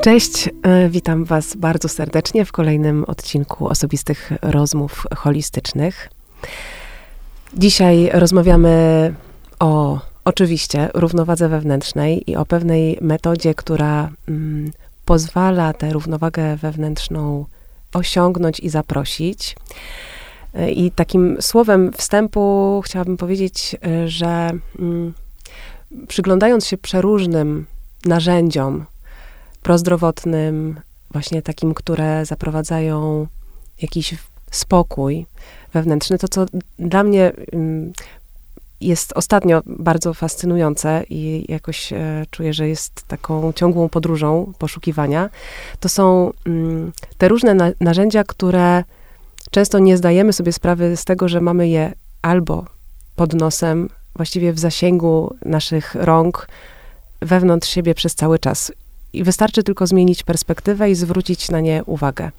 Cześć, e, witam Was bardzo serdecznie w kolejnym odcinku osobistych rozmów holistycznych. Dzisiaj rozmawiamy o oczywiście równowadze wewnętrznej i o pewnej metodzie, która mm, pozwala tę równowagę wewnętrzną osiągnąć i zaprosić. E, I takim słowem wstępu chciałabym powiedzieć, e, że mm, przyglądając się przeróżnym narzędziom prozdrowotnym, właśnie takim, które zaprowadzają jakiś spokój wewnętrzny, to co dla mnie mm, jest ostatnio bardzo fascynujące i jakoś e, czuję, że jest taką ciągłą podróżą poszukiwania, to są mm, te różne na narzędzia, które często nie zdajemy sobie sprawy z tego, że mamy je albo pod nosem, właściwie w zasięgu naszych rąk, wewnątrz siebie przez cały czas. I wystarczy tylko zmienić perspektywę i zwrócić na nie uwagę.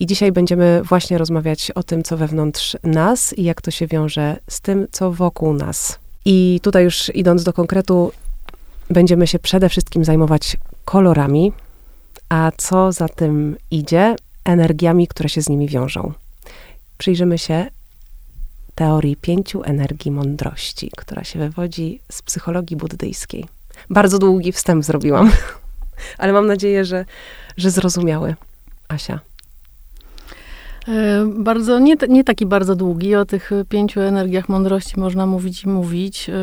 I dzisiaj będziemy właśnie rozmawiać o tym, co wewnątrz nas i jak to się wiąże z tym, co wokół nas. I tutaj już idąc do konkretu, będziemy się przede wszystkim zajmować kolorami, a co za tym idzie, energiami, które się z nimi wiążą. Przyjrzymy się teorii pięciu energii mądrości, która się wywodzi z psychologii buddyjskiej. Bardzo długi wstęp zrobiłam, ale mam nadzieję, że, że zrozumiały. Asia. E, bardzo, nie, nie taki bardzo długi. O tych pięciu energiach mądrości można mówić i mówić, yy,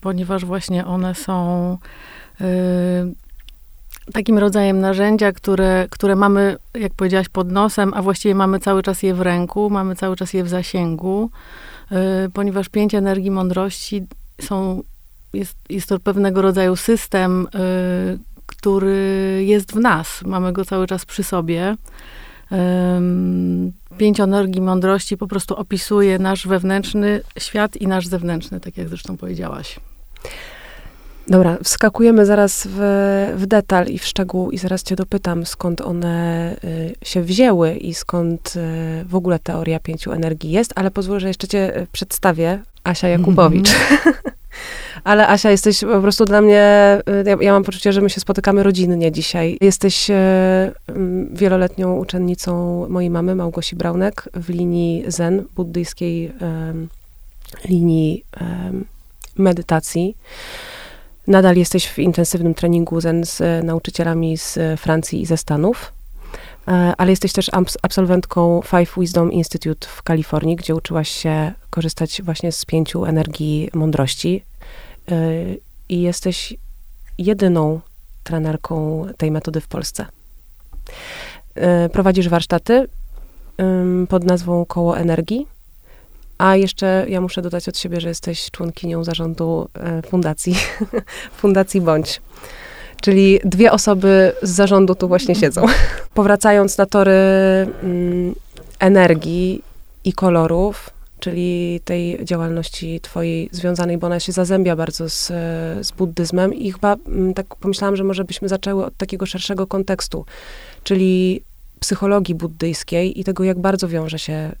ponieważ właśnie one są yy, takim rodzajem narzędzia, które, które mamy, jak powiedziałaś, pod nosem, a właściwie mamy cały czas je w ręku, mamy cały czas je w zasięgu, ponieważ pięć energii mądrości są, jest, jest to pewnego rodzaju system, który jest w nas. Mamy go cały czas przy sobie pięć energii mądrości po prostu opisuje nasz wewnętrzny świat i nasz zewnętrzny, tak jak zresztą powiedziałaś. Dobra, wskakujemy zaraz w, w detal i w szczegół i zaraz cię dopytam, skąd one y, się wzięły i skąd y, w ogóle teoria pięciu energii jest, ale pozwól, że jeszcze cię przedstawię. Asia Jakubowicz. Mm-hmm. Ale Asia, jesteś po prostu dla mnie, y, ja, ja mam poczucie, że my się spotykamy rodzinnie dzisiaj. Jesteś e, wieloletnią uczennicą mojej mamy, Małgosi Braunek, w linii zen, buddyjskiej linii medytacji. Nadal jesteś w intensywnym treningu zen z nauczycielami z Francji i ze Stanów ale jesteś też absolwentką Five Wisdom Institute w Kalifornii, gdzie uczyłaś się korzystać właśnie z pięciu energii mądrości i jesteś jedyną trenerką tej metody w Polsce. E, prowadzisz warsztaty pod nazwą Koło Energii, a jeszcze ja muszę dodać od siebie, że jesteś członkinią zarządu e, fundacji, Fundacji Bądź. Czyli dwie osoby z zarządu tu właśnie siedzą. Powracając na tory energii i kolorów, czyli tej działalności twojej związanej, bo ona się zazębia bardzo z, z buddyzmem i chyba mm, tak pomyślałam, że może byśmy zaczęły od takiego szerszego kontekstu, czyli psychologii buddyjskiej i tego, jak bardzo wiąże się e,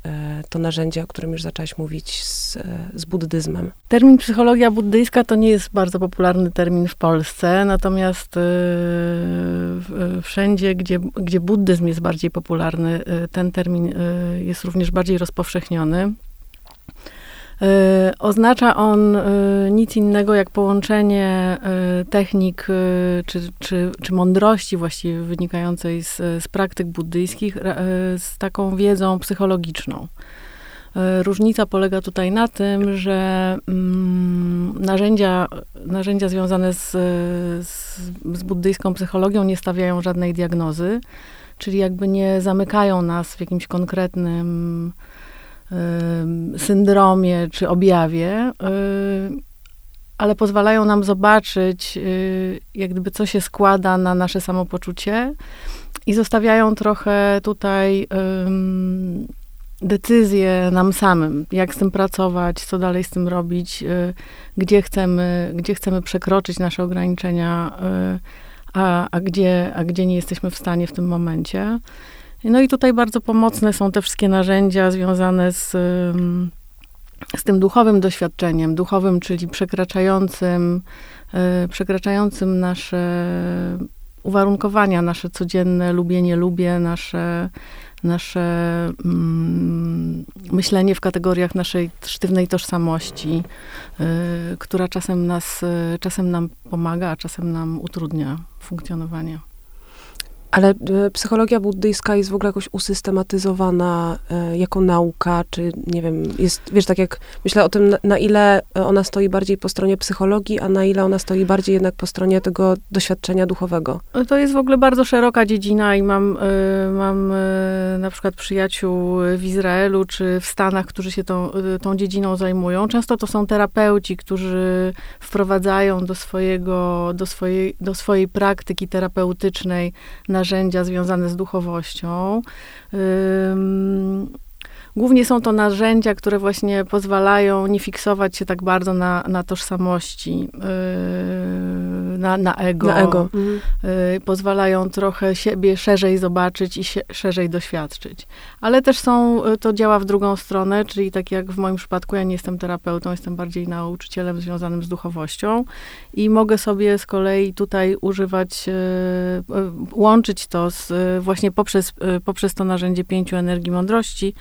to narzędzie, o którym już zaczęłaś mówić, z, e, z buddyzmem. Termin psychologia buddyjska to nie jest bardzo popularny termin w Polsce, natomiast e, wszędzie, gdzie, gdzie buddyzm jest bardziej popularny, ten termin jest również bardziej rozpowszechniony. E, oznacza on e, nic innego jak połączenie e, technik czy, czy, czy mądrości właściwie wynikającej z, z praktyk buddyjskich z taką wiedzą psychologiczną. Różnica polega tutaj na tym, że mm, narzędzia, narzędzia związane z, z, z buddyjską psychologią nie stawiają żadnej diagnozy, czyli jakby nie zamykają nas w jakimś konkretnym syndromie czy objawie, ale pozwalają nam zobaczyć, y, jak gdyby co się składa na nasze samopoczucie i zostawiają trochę tutaj decyzję nam samym, jak z tym pracować, co dalej z tym robić, y, gdzie chcemy, gdzie chcemy przekroczyć nasze ograniczenia, y, a, a, gdzie, a gdzie nie jesteśmy w stanie w tym momencie. No i tutaj bardzo pomocne są te wszystkie narzędzia związane z, z tym duchowym doświadczeniem, duchowym, czyli przekraczającym, e, przekraczającym nasze uwarunkowania nasze codzienne lubię, nie lubię, nasze, nasze mm, myślenie w kategoriach naszej sztywnej tożsamości, y, która czasem nas, y, czasem nam pomaga, a czasem nam utrudnia funkcjonowanie. Ale e, psychologia buddyjska jest w ogóle jakoś usystematyzowana e, jako nauka, czy nie wiem, jest, wiesz, tak jak myślę o tym, na, na, ile ona stoi bardziej po stronie psychologii, a na ile ona stoi bardziej jednak po stronie tego doświadczenia duchowego. To jest w ogóle bardzo szeroka dziedzina i mam, y, mam na przykład przyjaciół w Izraelu czy w Stanach, którzy się tą, tą dziedziną zajmują. Często to są terapeuci, którzy wprowadzają do swojego, do swojej, do swojej praktyki terapeutycznej na narzędzia związane z duchowością. Głównie są to narzędzia, które właśnie pozwalają nie fiksować się tak bardzo na, na tożsamości, yy, na, na ego. Na ego. Mhm. Yy, pozwalają trochę siebie szerzej zobaczyć i się, szerzej doświadczyć. Ale też są, yy, to działa w drugą stronę, czyli tak jak w moim przypadku, ja nie jestem terapeutą, jestem bardziej nauczycielem związanym z duchowością i mogę sobie z kolei tutaj używać, łączyć to z, właśnie poprzez, poprzez to narzędzie pięciu energii mądrości,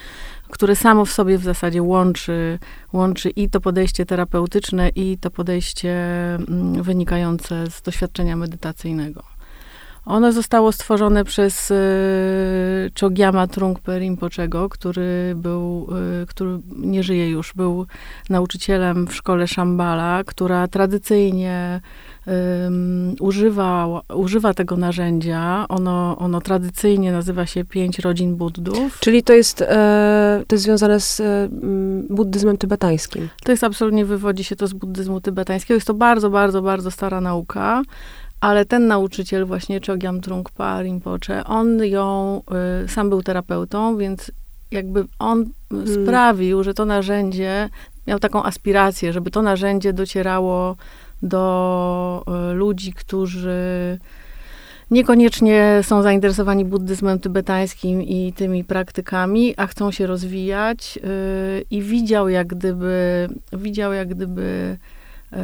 które samo w sobie w zasadzie łączy, łączy i to podejście terapeutyczne, i to podejście mm, wynikające z doświadczenia medytacyjnego. Ono zostało stworzone przez y, Chogyama Trungpa Rinpoczego, który był, y, który nie żyje już, był nauczycielem w szkole Shambhala, która tradycyjnie używa, używa tego narzędzia. Ono, ono tradycyjnie nazywa się Pięć Rodzin Buddów. Czyli to jest, e, to jest związane z e, buddyzmem tybetańskim? To jest absolutnie, wywodzi się to z buddyzmu tybetańskiego. Jest to bardzo, bardzo, bardzo stara nauka. Ale ten nauczyciel, właśnie Chogyam Trungpa Rinpoche, on ją, y, sam był terapeutą, więc jakby on hmm. sprawił, że to narzędzie, miał taką aspirację, żeby to narzędzie docierało do y, ludzi, którzy niekoniecznie są zainteresowani buddyzmem tybetańskim i tymi praktykami, a chcą się rozwijać y, i widział jak gdyby, widział jak gdyby y,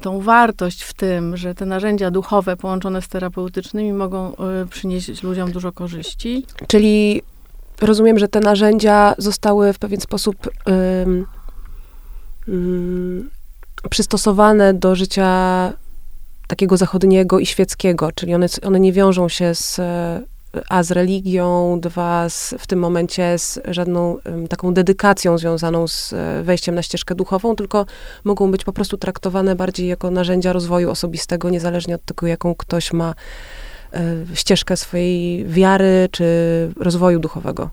tą wartość w tym, że te narzędzia duchowe połączone z terapeutycznymi mogą przynieść ludziom dużo korzyści. Czyli rozumiem, że te narzędzia zostały w pewien sposób um, um, przystosowane do życia takiego zachodniego i świeckiego, czyli one, one nie wiążą się z a z religią, dwa z, w tym momencie z żadną taką dedykacją związaną z e, wejściem na ścieżkę duchową, tylko mogą być po prostu traktowane bardziej jako narzędzia rozwoju osobistego, niezależnie od tego, jaką ktoś ma e, ścieżkę swojej wiary czy rozwoju duchowego.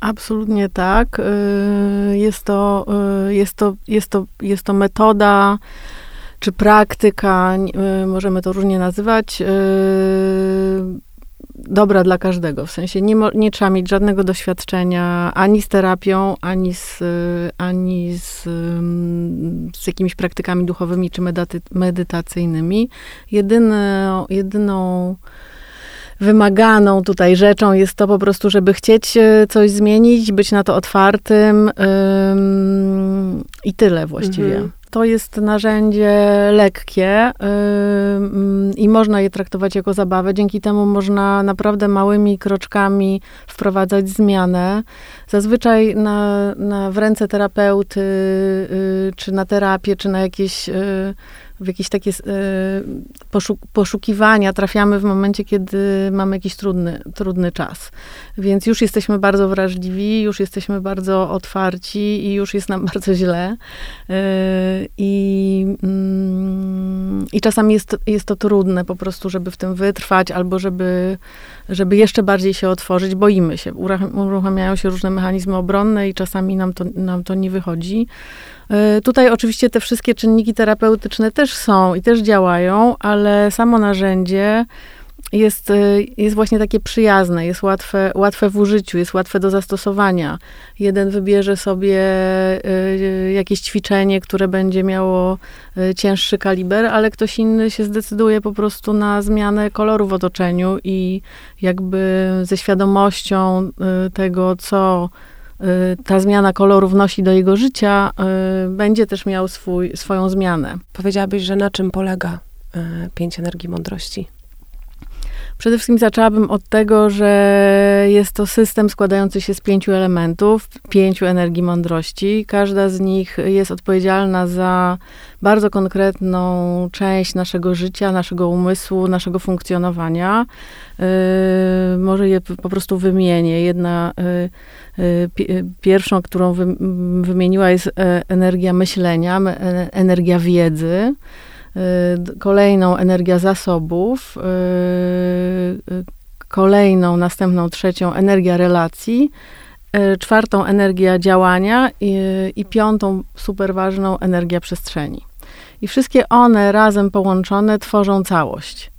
Absolutnie tak. Y, jest to, jest to, jest to, jest to metoda czy praktyka, możemy to różnie nazywać, dobra dla każdego. W sensie nie, nie trzeba mieć żadnego doświadczenia ani z terapią, ani z, ani z, z jakimiś praktykami duchowymi czy medytacyjnymi. Jedyne, jedyną wymaganą tutaj rzeczą jest to po prostu, żeby chcieć e, coś zmienić, być na to otwartym ym, i tyle właściwie. Mhm. To jest narzędzie lekkie yy, i można je traktować jako zabawę. Dzięki temu można naprawdę małymi kroczkami wprowadzać zmianę. Zazwyczaj na, na w ręce terapeuty, yy, czy na terapię, czy na jakieś. Yy, w jakieś takie e, poszukiwania trafiamy w momencie, kiedy mamy jakiś trudny, trudny czas. Więc już jesteśmy bardzo wrażliwi, już jesteśmy bardzo otwarci i już jest nam bardzo źle. E, I, mm, i czasami jest, jest to trudne po prostu, żeby w tym wytrwać albo żeby, żeby jeszcze bardziej się otworzyć. Boimy się. Uruchamiają się różne mechanizmy obronne i czasami nam to, nam to nie wychodzi. E, tutaj oczywiście te wszystkie czynniki terapeutyczne też są i też działają, ale samo narzędzie jest, e, jest właśnie takie przyjazne, jest łatwe, łatwe w użyciu, jest łatwe do zastosowania. Jeden wybierze sobie e, jakieś ćwiczenie, które będzie miało cięższy kaliber, ale ktoś inny się zdecyduje po prostu na zmianę koloru w otoczeniu i jakby ze świadomością tego, co ta zmiana koloru wnosi do jego życia, y, będzie też miał swój, swoją zmianę. Powiedziałabyś, że na czym polega pięć energii mądrości? Przede wszystkim zaczęłabym od tego, że jest to system składający się z pięciu elementów, pięciu energii mądrości. Każda z nich jest odpowiedzialna za bardzo konkretną część naszego życia, naszego umysłu, naszego funkcjonowania. Yy, może je po prostu wymienię. Jedna, yy, yy, pierwszą, którą wy, wymieniła jest e, energia myślenia, e, energia wiedzy. Y, kolejną energia zasobów, y, y, kolejną, następną, trzecią energia relacji, czwartą energia działania i, i piątą super ważną energia przestrzeni. I wszystkie one razem połączone tworzą całość.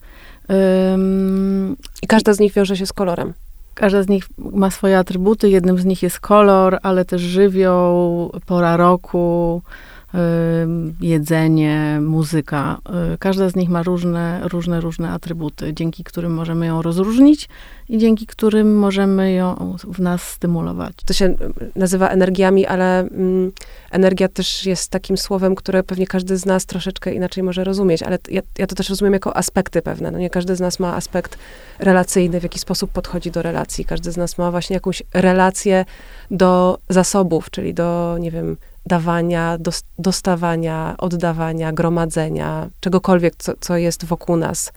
I każda z nich wiąże się z kolorem. Każda z nich ma swoje atrybuty. Jednym z nich jest kolor, ale też żywioł, pora roku, jedzenie, muzyka. Y, każda z nich ma różne, różne, różne atrybuty, dzięki którym możemy ją rozróżnić i dzięki którym możemy ją w nas stymulować. To się nazywa energiami, ale mm, energia też jest takim słowem, które pewnie każdy z nas troszeczkę inaczej może rozumieć, ale ja, ja to też rozumiem jako aspekty pewne. No nie każdy z nas ma aspekt relacyjny, w jaki sposób podchodzi do relacji. Każdy z nas ma właśnie jakąś relację do zasobów, czyli do, nie wiem, dawania, dostawania, oddawania, gromadzenia, czegokolwiek, co, co jest wokół nas.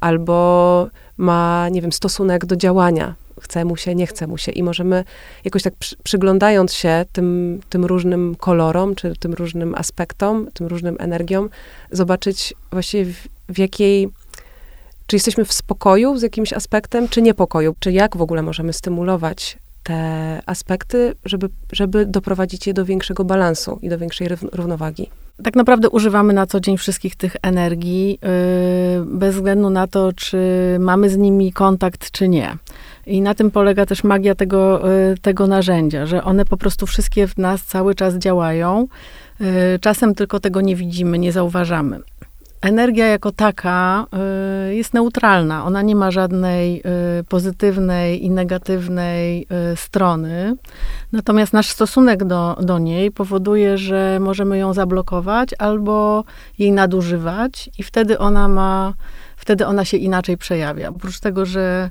Albo ma, nie wiem, stosunek do działania. Chce mu się, nie chce mu się. I możemy jakoś tak przy, przyglądając się tym, tym różnym kolorom, czy tym różnym aspektom, tym różnym energiom, zobaczyć właściwie w, w jakiej czy jesteśmy w spokoju z jakimś aspektem, czy niepokoju? Czy jak w ogóle możemy stymulować te aspekty, żeby, żeby doprowadzić je do większego balansu i do większej równowagi. Tak naprawdę używamy na co dzień wszystkich tych energii, yy, bez względu na to, czy mamy z nimi kontakt, czy nie. I na tym polega też magia tego, yy, tego narzędzia, że one po prostu wszystkie w nas cały czas działają. Yy, czasem tylko tego nie widzimy, nie zauważamy energia jako taka y, jest neutralna. Ona nie ma żadnej y, pozytywnej i negatywnej y, strony. Natomiast nasz stosunek do, do niej powoduje, że możemy ją zablokować albo jej nadużywać i wtedy ona ma, wtedy ona się inaczej przejawia. Oprócz tego, że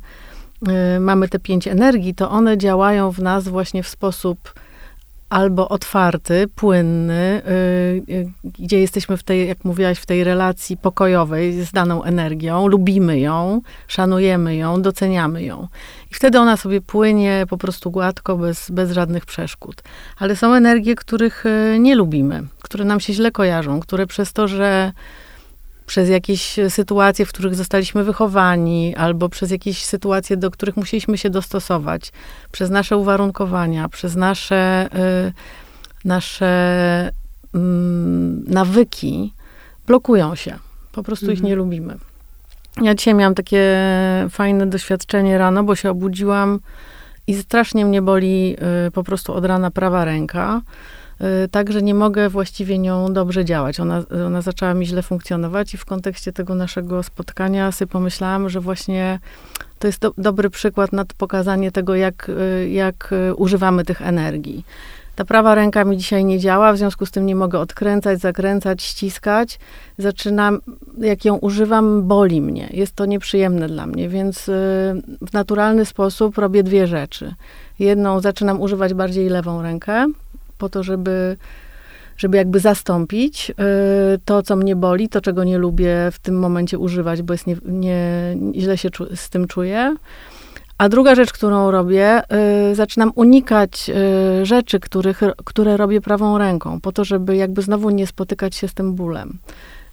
mamy te pięć energii, to one działają w nas właśnie w sposób albo otwarty, płynny, y, y, gdzie jesteśmy w tej, jak mówiłaś, w tej relacji pokojowej z daną energią, lubimy ją, szanujemy ją, doceniamy ją. I wtedy ona sobie płynie po prostu gładko, bez, bez żadnych przeszkód. Ale są energie, których y, nie lubimy, które nam się źle kojarzą, które przez to, że przez jakieś sytuacje, w których zostaliśmy wychowani, albo przez jakieś sytuacje, do których musieliśmy się dostosować, przez nasze uwarunkowania, przez nasze, y, nasze y, nawyki, blokują się. Po prostu mhm. ich nie lubimy. Ja dzisiaj miałam takie fajne doświadczenie rano, bo się obudziłam i strasznie mnie boli y, po prostu od rana prawa ręka. Y, także nie mogę właściwie nią dobrze działać. Ona, ona zaczęła mi źle funkcjonować i w kontekście tego naszego spotkania sobie pomyślałam, że właśnie to jest do, dobry przykład na pokazanie tego, jak, y, jak y, używamy tych energii. Ta prawa ręka mi dzisiaj nie działa, w związku z tym nie mogę odkręcać, zakręcać, ściskać. Zaczynam, jak ją używam, boli mnie. Jest to nieprzyjemne dla mnie, więc w naturalny sposób robię dwie rzeczy. Jedną zaczynam używać bardziej lewą rękę, po to, żeby, żeby jakby zastąpić y, to, co mnie boli, to, czego nie lubię w tym momencie używać, bo jest nie, nie, źle się z tym czuję. A druga rzecz, którą robię, y, zaczynam unikać y, rzeczy, których, które robię prawą ręką, po to, żeby jakby znowu nie spotykać się z tym bólem.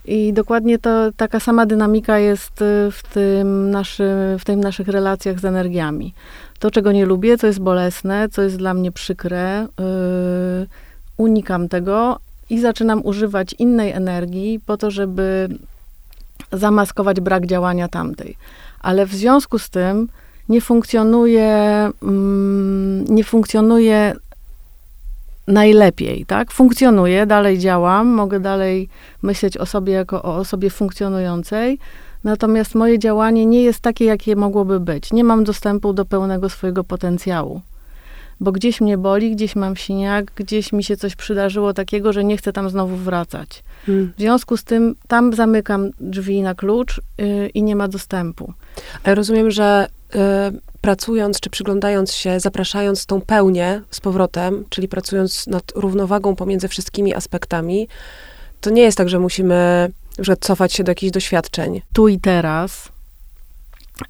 I dokładnie to, taka sama dynamika jest w tym, naszy, w tym naszych relacjach z energiami to, czego nie lubię, co jest bolesne, co jest dla mnie przykre, yy, unikam tego i zaczynam używać innej energii po to, żeby zamaskować brak działania tamtej. Ale w związku z tym nie funkcjonuje, mm, nie funkcjonuje najlepiej, tak? Funkcjonuje, dalej działam, mogę dalej myśleć o sobie jako o osobie funkcjonującej, Natomiast moje działanie nie jest takie, jakie mogłoby być. Nie mam dostępu do pełnego swojego potencjału. bo gdzieś mnie boli, gdzieś mam siniak, gdzieś mi się coś przydarzyło takiego, że nie chcę tam znowu wracać. Hmm. W związku z tym tam zamykam drzwi na klucz yy, i nie ma dostępu. Ale rozumiem, że pracując czy przyglądając się, zapraszając tą pełnię z powrotem, czyli pracując nad równowagą pomiędzy wszystkimi aspektami, to nie jest tak, że musimy że cofać się do jakichś doświadczeń. Tu i teraz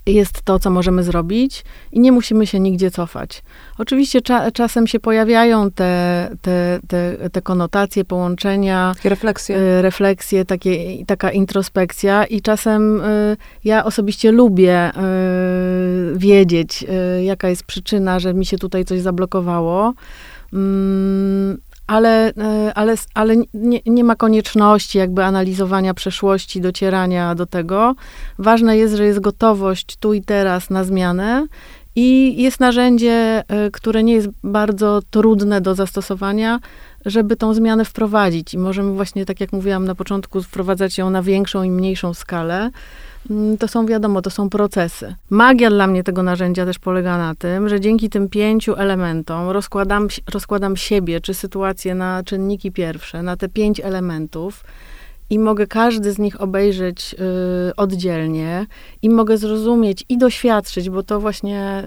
jest to, co możemy zrobić i nie musimy się nigdzie cofać. Oczywiście cza, czasem się pojawiają te, te, te, te konotacje, połączenia, refleksje, y, refleksje takie, taka introspekcja i czasem y, ja osobiście lubię y, wiedzieć, jaka jest przyczyna, że mi się tutaj coś zablokowało. Ale, e, ale, ale nie, nie, ma konieczności jakby analizowania przeszłości, docierania do tego. Ważne jest, że jest gotowość tu i teraz na zmianę i jest narzędzie, e, które nie jest bardzo trudne do zastosowania, żeby tą zmianę wprowadzić. I możemy właśnie, tak jak mówiłam na początku, wprowadzać ją na większą i mniejszą skalę. Mm, to są wiadomo, to są procesy. Magia dla mnie tego narzędzia też polega na tym, że dzięki tym pięciu elementom rozkładam, rozkładam siebie czy sytuację na czynniki pierwsze, na te pięć elementów i mogę każdy z nich obejrzeć y, oddzielnie i mogę zrozumieć i doświadczyć, bo to właśnie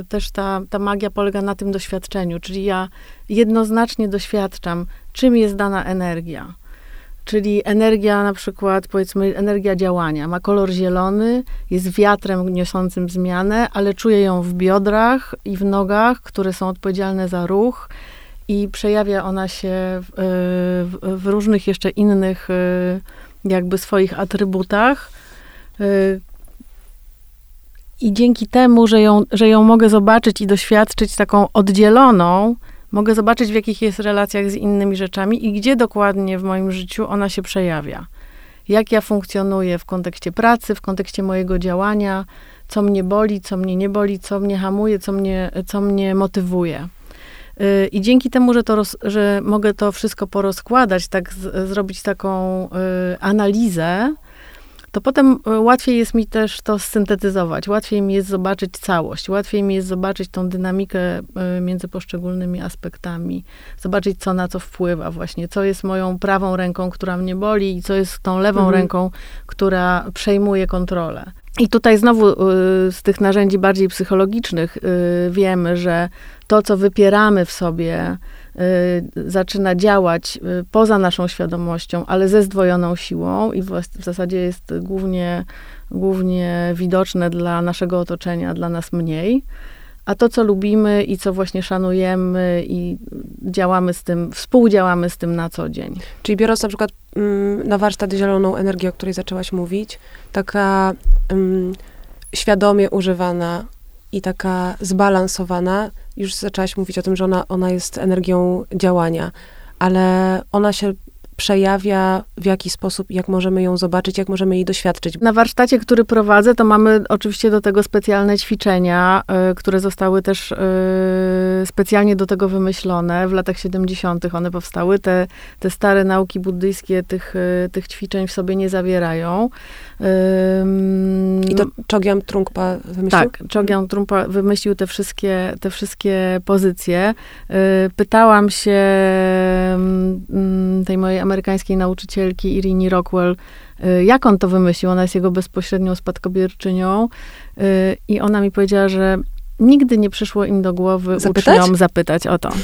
y, też ta, ta magia polega na tym doświadczeniu, czyli ja jednoznacznie doświadczam, czym jest dana energia. Czyli energia na przykład, powiedzmy, energia działania. Ma kolor zielony, jest wiatrem niosącym zmianę, ale czuję ją w biodrach i w nogach, które są odpowiedzialne za ruch i przejawia ona się w, w, w różnych jeszcze innych y, jakby swoich atrybutach. Y, I dzięki temu, że ją, że ją mogę zobaczyć i doświadczyć taką oddzieloną, mogę zobaczyć, w jakich jest relacjach z innymi rzeczami i gdzie dokładnie w moim życiu ona się przejawia. Jak ja funkcjonuję w kontekście pracy, w kontekście mojego działania, co mnie boli, co mnie nie boli, co mnie hamuje, co mnie, co mnie motywuje. Y, I dzięki temu, że, to roz, że mogę to wszystko porozkładać, tak z, zrobić taką y, analizę, to potem e, łatwiej jest mi też to syntetyzować, łatwiej mi jest zobaczyć całość, łatwiej mi jest zobaczyć tą dynamikę e, między poszczególnymi aspektami, zobaczyć, co na co wpływa właśnie, co jest moją prawą ręką, która mnie boli i co jest tą lewą mhm. ręką, która przejmuje kontrolę. I tutaj znowu y, z tych narzędzi bardziej psychologicznych wiemy, że to, co wypieramy w sobie, zaczyna działać y, poza naszą świadomością, ale ze zdwojoną siłą i w zasadzie jest głównie, głównie widoczne dla naszego otoczenia, dla nas mniej. A to, co lubimy i co właśnie szanujemy i działamy z tym, współdziałamy z tym na co dzień. Czyli biorąc na przykład mm, na warsztat zieloną energię, o której zaczęłaś mówić, taka mm, świadomie używana i taka zbalansowana, już zaczęłaś mówić o tym, że ona, ona jest energią działania, ale ona się przejawia, w jaki sposób, jak możemy ją zobaczyć, jak możemy jej doświadczyć. Na warsztacie, który prowadzę, to mamy oczywiście do tego specjalne ćwiczenia, y, które zostały też y, specjalnie do tego wymyślone. W latach 70. one powstały. Te, te stare nauki buddyjskie tych, y, tych ćwiczeń w sobie nie zawierają. I to Chogyam Trungpa wymyślił? Tak, Chogyam Trungpa wymyślił te wszystkie, te wszystkie pozycje. Pytałam się tej mojej amerykańskiej nauczycielki Irini Rockwell, y, jak on to wymyślił. Ona jest jego bezpośrednią spadkobierczynią y, i ona mi powiedziała, że nigdy nie przyszło im do głowy zapytać? uczniom zapytać o to.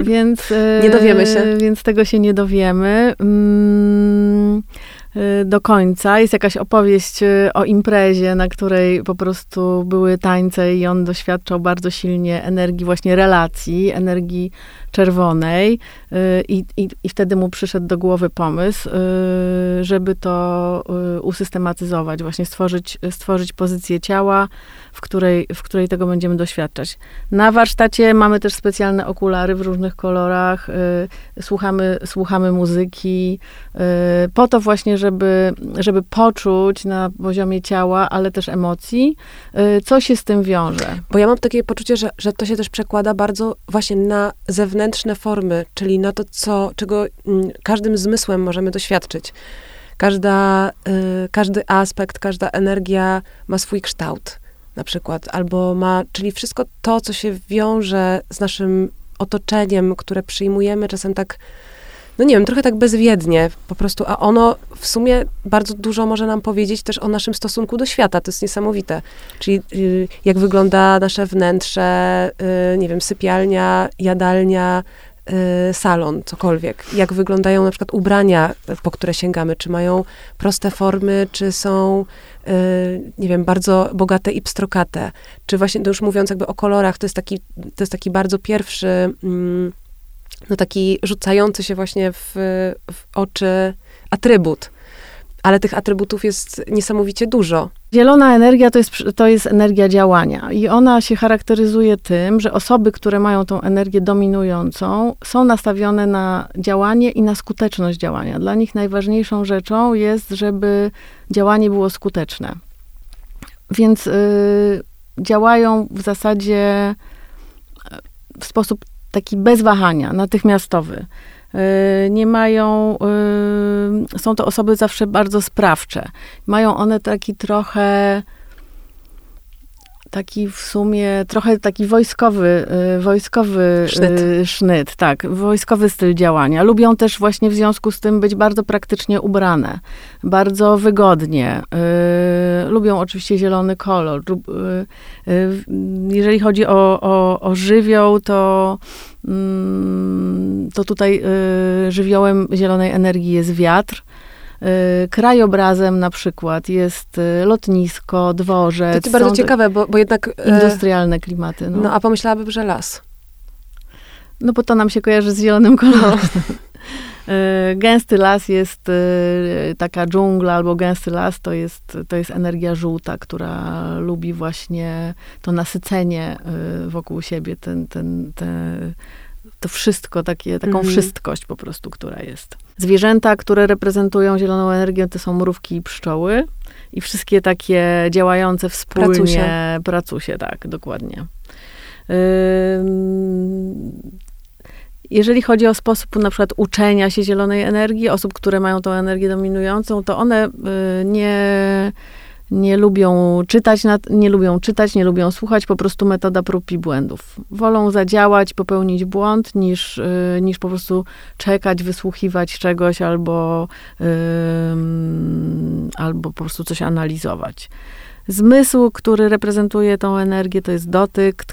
Więc, y, nie dowiemy się. Więc tego się nie dowiemy. Mm, do końca. Jest jakaś opowieść o imprezie, na której po prostu były tańce i on doświadczał bardzo silnie energii właśnie relacji, energii czerwonej y, i, i, i wtedy mu przyszedł do głowy pomysł, y, żeby to y, usystematyzować, właśnie stworzyć, stworzyć pozycję ciała, w której, w której tego będziemy doświadczać. Na warsztacie mamy też specjalne okulary w różnych kolorach, słuchamy, słuchamy muzyki, po to właśnie, żeby, żeby poczuć na poziomie ciała, ale też emocji, co się z tym wiąże. Bo ja mam takie poczucie, że, że to się też przekłada bardzo właśnie na zewnętrzne zewnętrzne formy, czyli na to, co, czego mm, każdym zmysłem możemy doświadczyć. Każda, y, każdy aspekt, każda energia ma swój kształt. na przykład, albo ma, czyli wszystko to, co się wiąże z naszym otoczeniem, które przyjmujemy czasem tak, no nie wiem, trochę tak bezwiednie po prostu, a ono w sumie bardzo dużo może nam powiedzieć też o naszym stosunku do świata. To jest niesamowite. Czyli y, jak wygląda nasze wnętrze, y, nie wiem, sypialnia, jadalnia, y, salon, cokolwiek. Jak wyglądają na przykład ubrania, po które sięgamy. Czy mają proste formy, czy są, nie wiem, bardzo bogate i pstrokate. Czy właśnie, to już mówiąc jakby o kolorach, to jest taki, to jest taki bardzo pierwszy... Mm, no taki rzucający się właśnie w, w oczy atrybut. Ale tych atrybutów jest niesamowicie dużo. Zielona energia to jest, to jest energia działania i ona się charakteryzuje tym, że osoby, które mają tą energię dominującą, są nastawione na działanie i na skuteczność działania. Dla nich najważniejszą rzeczą jest, żeby działanie było skuteczne. Więc y, działają w zasadzie w sposób taki bez wahania, natychmiastowy. Y, nie mają, y, są to osoby zawsze bardzo sprawcze. Mają one taki trochę taki w sumie trochę taki wojskowy, y, wojskowy sznyt. sznyt. tak, wojskowy styl działania. Lubią też właśnie w związku z tym być bardzo praktycznie ubrane, bardzo wygodnie. lubią oczywiście zielony kolor. jeżeli chodzi o, o, o żywioł, to mm, to tutaj żywiołem zielonej energii jest wiatr. Y, krajobrazem na przykład jest y, lotnisko, dworzec. To jest bardzo ciekawe, bo, bo jednak... E, industrialne klimaty. No. no, a pomyślałabym, że las. No bo to nam się kojarzy z zielonym kolorem. No. Gęsty las jest taka dżungla albo gęsty las to jest, to jest energia żółta, która lubi właśnie to nasycenie wokół siebie, ten, ten, ten, to wszystko, takie, taką mm. wszystkość po prostu, która jest. Zwierzęta, które reprezentują zieloną energię, to są mrówki i pszczoły. I wszystkie takie działające wspólnie. Pracusie. Pracusie, tak, dokładnie. Jeżeli chodzi o sposób na przykład uczenia się zielonej energii, osób, które mają tą energię dominującą, to one y, nie nie lubią czytać, nie lubią czytać, nie lubią słuchać, po prostu metoda prób i błędów. Wolą zadziałać, popełnić błąd, niż, y, niż po prostu czekać, wysłuchiwać czegoś albo, albo po prostu coś analizować. Zmysł, który reprezentuje tą energię, to jest dotyk.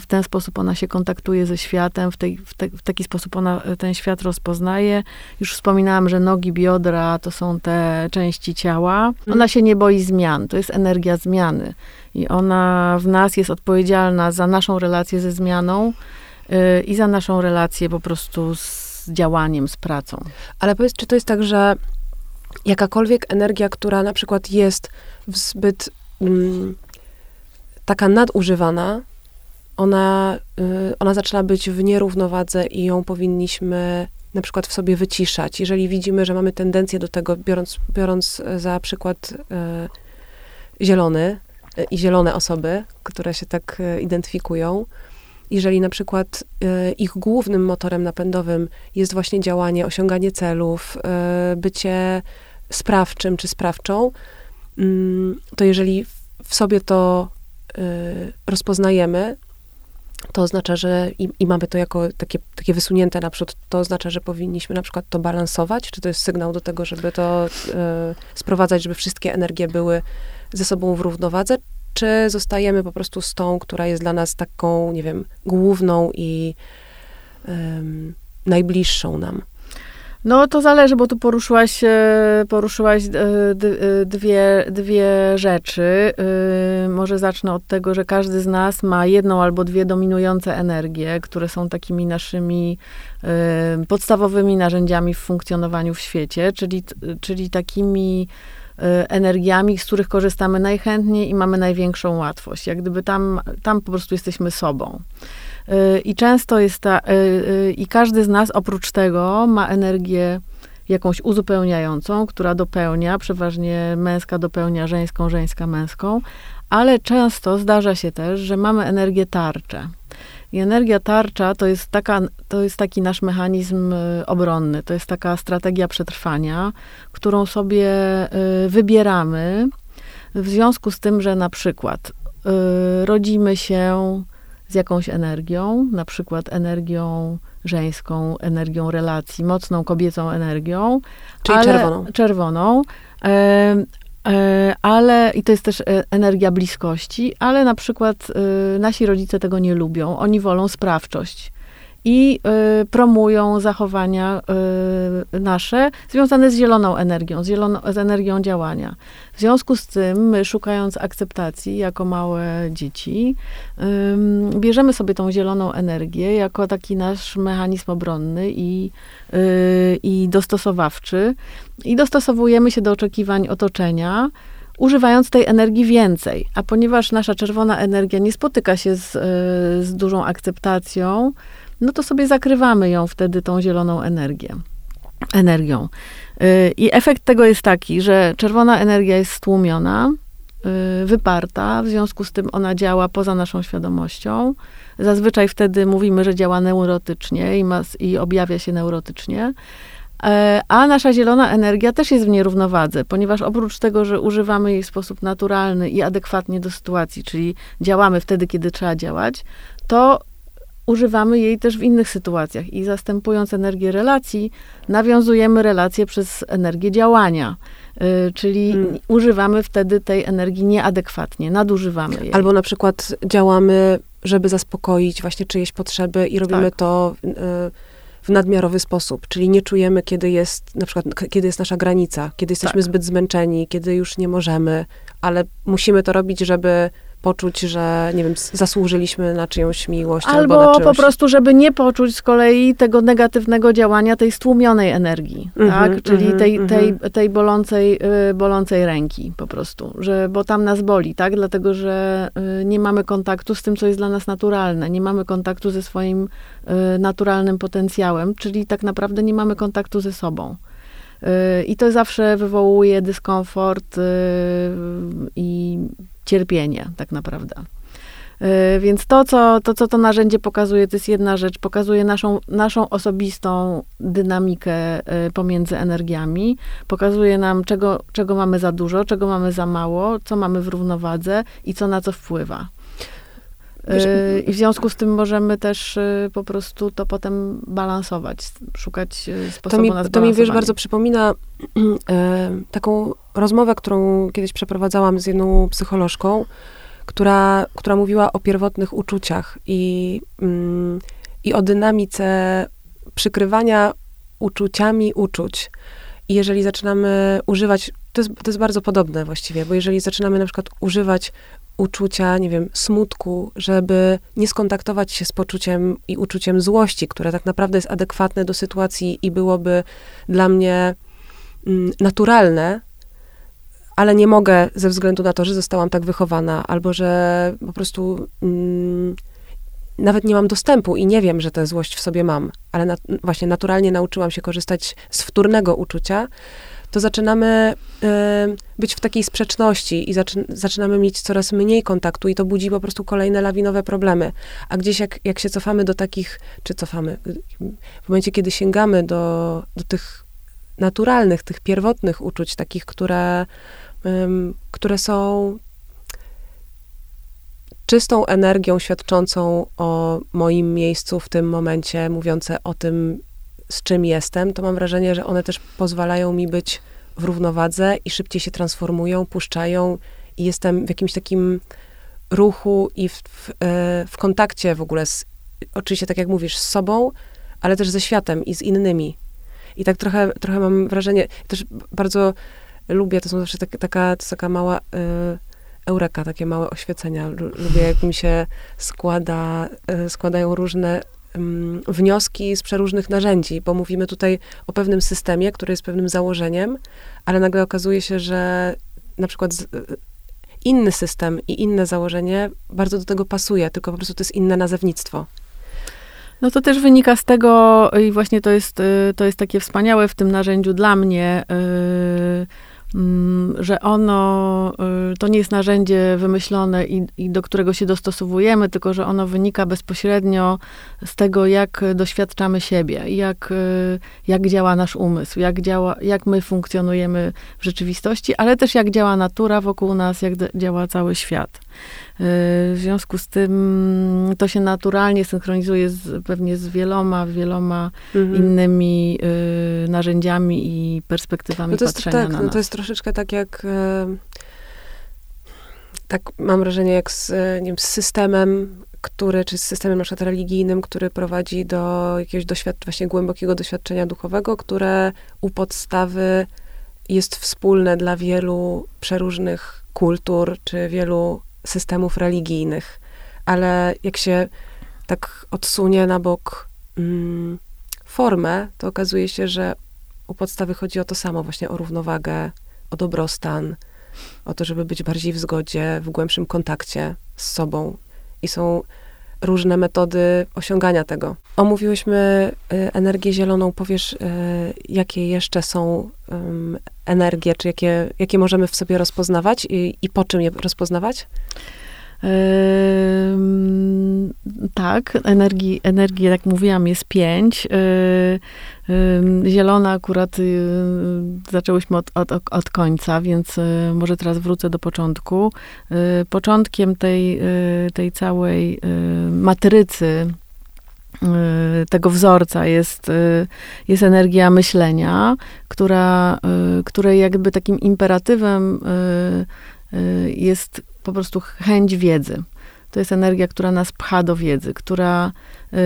W ten sposób ona się kontaktuje ze światem, w, tej, w, te, w, taki sposób ona ten świat rozpoznaje. Już wspominałam, że nogi, biodra to są te części ciała. Mhm. Ona się nie boi zmian, to jest energia zmiany. I ona w nas jest odpowiedzialna za naszą relację ze zmianą yy, i za naszą relację po prostu z działaniem, z pracą. Ale powiedz, czy to jest tak, że jakakolwiek energia, która na przykład jest w zbyt Mm, taka nadużywana, ona, y, ona zaczyna być w nierównowadze i ją powinniśmy na przykład w sobie wyciszać. Jeżeli widzimy, że mamy tendencję do tego, biorąc, biorąc za przykład y, zielony y, i zielone osoby, które się tak identyfikują, jeżeli na przykład ich głównym motorem napędowym jest właśnie działanie, osiąganie celów, bycie sprawczym czy sprawczą, to jeżeli w sobie to y, rozpoznajemy, to oznacza, że i, i, mamy to jako takie, takie wysunięte naprzód, to oznacza, że powinniśmy na przykład to balansować? Czy to jest sygnał do tego, żeby to y, sprowadzać, żeby wszystkie energie były ze sobą w równowadze? Czy zostajemy po prostu z tą, która jest dla nas taką, nie wiem, główną i y, najbliższą nam? No to zależy, bo tu poruszyłaś, e, poruszyłaś e, e, dwie, dwie rzeczy. Może zacznę od tego, że każdy z nas ma jedną albo dwie dominujące energie, które są takimi naszymi podstawowymi narzędziami w funkcjonowaniu w świecie, czyli, czyli takimi energiami, z których korzystamy najchętniej i mamy największą łatwość. Jak gdyby tam, tam po prostu jesteśmy sobą. I często jest ta, y, y, i każdy z nas oprócz tego ma energię jakąś uzupełniającą, która dopełnia, przeważnie męska dopełnia żeńską, żeńska męską, ale często zdarza się też, że mamy energię tarczę. I energia tarcza to jest, taka, to jest taki nasz mechanizm y, obronny, to jest taka strategia przetrwania, którą sobie wybieramy w związku z tym, że na przykład y, rodzimy się z jakąś energią, na przykład energią żeńską, energią relacji, mocną kobiecą energią. Czyli ale, czerwoną. Czerwoną. E, e, ale, i to jest też e, energia bliskości, ale na przykład e, nasi rodzice tego nie lubią. Oni wolą sprawczość i y, promują zachowania y, nasze związane z zieloną energią, z, zielono, z energią działania. W związku z tym, my szukając akceptacji jako małe dzieci, y, bierzemy sobie tą zieloną energię jako taki nasz mechanizm obronny i, y, i dostosowawczy i dostosowujemy się do oczekiwań otoczenia, używając tej energii więcej. A ponieważ nasza czerwona energia nie spotyka się z, y, z dużą akceptacją, no to sobie zakrywamy ją wtedy tą zieloną energię. Energią. Y, I efekt tego jest taki, że czerwona energia jest stłumiona, y, wyparta, w związku z tym ona działa poza naszą świadomością. Zazwyczaj wtedy mówimy, że działa neurotycznie i, ma, i objawia się neurotycznie. E, a nasza zielona energia też jest w nierównowadze, ponieważ oprócz tego, że używamy jej w sposób naturalny i adekwatnie do sytuacji, czyli działamy wtedy, kiedy trzeba działać, to używamy jej też w innych sytuacjach i zastępując energię relacji, nawiązujemy relacje przez energię działania. Y, czyli hmm. używamy wtedy tej energii nieadekwatnie, nadużywamy jej. Albo na przykład działamy, żeby zaspokoić właśnie czyjeś potrzeby i robimy tak. to y, w nadmiarowy sposób, czyli nie czujemy, kiedy jest, na przykład, kiedy jest nasza granica, kiedy jesteśmy tak. zbyt zmęczeni, kiedy już nie możemy, ale musimy to robić, żeby poczuć, że, nie wiem, zasłużyliśmy na czyjąś miłość albo, albo po prostu, żeby nie poczuć z kolei tego negatywnego działania tej stłumionej energii, mm -hmm, tak? Czyli mm -hmm, tej, tej, mhm. tej bolącej, y, bolącej ręki po prostu, że, bo tam nas boli, tak? Dlatego, że y, nie mamy kontaktu z tym, co jest dla nas naturalne, nie mamy kontaktu ze swoim y, naturalnym potencjałem, czyli tak naprawdę nie mamy kontaktu ze sobą. I to zawsze wywołuje dyskomfort i cierpienie, tak naprawdę. Y, więc to co, to, co to narzędzie pokazuje, to jest jedna rzecz. Pokazuje naszą, naszą osobistą dynamikę y, pomiędzy energiami. Pokazuje nam, czego, czego mamy za dużo, czego mamy za mało, co mamy w równowadze i co na co wpływa. Y, I w związku z tym możemy też po prostu to potem balansować, szukać sposobu to mi, na To mi, wiesz, bardzo przypomina e, taką rozmowę, którą kiedyś przeprowadzałam z jedną psycholożką, która, która mówiła o pierwotnych uczuciach i, mm, i o dynamice przykrywania uczuciami uczuć. I jeżeli zaczynamy używać, to jest, to jest bardzo podobne właściwie, bo jeżeli zaczynamy na przykład używać uczucia, nie wiem, smutku, żeby nie skontaktować się z poczuciem i uczuciem złości, które tak naprawdę jest adekwatne do sytuacji i byłoby dla mnie mm, naturalne, ale nie mogę ze względu na to, że zostałam tak wychowana, albo że po prostu mm, nawet nie mam dostępu i nie wiem, że tę złość w sobie mam, ale na, właśnie naturalnie nauczyłam się korzystać z wtórnego uczucia, to zaczynamy y, być w takiej sprzeczności i zaczy, zaczynamy mieć coraz mniej kontaktu i to budzi po prostu kolejne lawinowe problemy. A gdzieś jak, jak się cofamy do takich, czy cofamy, w momencie, kiedy sięgamy do, do tych naturalnych, tych pierwotnych uczuć, takich, które które są czystą energią świadczącą o moim miejscu w tym momencie, mówiące o tym, z czym jestem, to mam wrażenie, że one też pozwalają mi być w równowadze i szybciej się transformują, puszczają i jestem w jakimś takim ruchu i w, w, e, w kontakcie w ogóle z, oczywiście tak jak mówisz, z sobą, ale też ze światem i z innymi. I tak trochę, trochę mam wrażenie, też bardzo lubię, to są zawsze tak, taka, to taka mała y, eureka, takie małe oświecenia. Lubię, jak mi się składa, y, składają różne wnioski z przeróżnych narzędzi, bo mówimy tutaj o pewnym systemie, który jest pewnym założeniem, ale nagle okazuje się, że na przykład y, inny system i inne założenie bardzo do tego pasuje, tylko po prostu to jest inne nazewnictwo. No to też wynika z tego, i właśnie to jest, y, to jest takie wspaniałe w tym narzędziu dla mnie, yy, Mm, że ono y, to nie jest narzędzie wymyślone i, i, do którego się dostosowujemy, tylko że ono wynika bezpośrednio z tego, jak doświadczamy siebie, jak, y, jak działa nasz umysł, jak, działa, jak my funkcjonujemy w rzeczywistości, ale też jak działa natura wokół nas, jak działa cały świat. W związku z tym to się naturalnie synchronizuje z, pewnie z wieloma, wieloma mhm. innymi narzędziami i perspektywami no to jest, patrzenia tak, na no nas. To jest troszeczkę tak jak tak mam wrażenie, jak z, nie wiem, z systemem, który, czy z systemem na przykład religijnym, który prowadzi do jakiegoś doświad- właśnie głębokiego doświadczenia duchowego, które u podstawy jest wspólne dla wielu przeróżnych kultur, czy wielu systemów religijnych. Ale jak się tak odsunie na bok mm, formę, to okazuje się, że u podstawy chodzi o to samo, właśnie o równowagę, o dobrostan, o to, żeby być bardziej w zgodzie, w głębszym kontakcie z sobą. I są różne metody osiągania tego. Omówiłyśmy y, energię zieloną. Powiesz, y, jakie jeszcze są energie, czy jakie, jakie możemy w sobie rozpoznawać i, i po czym je rozpoznawać? Tak, energii, energii, jak mówiłam, jest pięć. Zielona akurat yy, zaczęłyśmy od, od, od końca, więc yy, może teraz wrócę do początku. Początkiem tej, tej całej matrycy tego wzorca jest, jest energia myślenia, która, której jakby takim imperatywem jest po prostu chęć wiedzy. To jest energia, która nas pcha do wiedzy, która, y,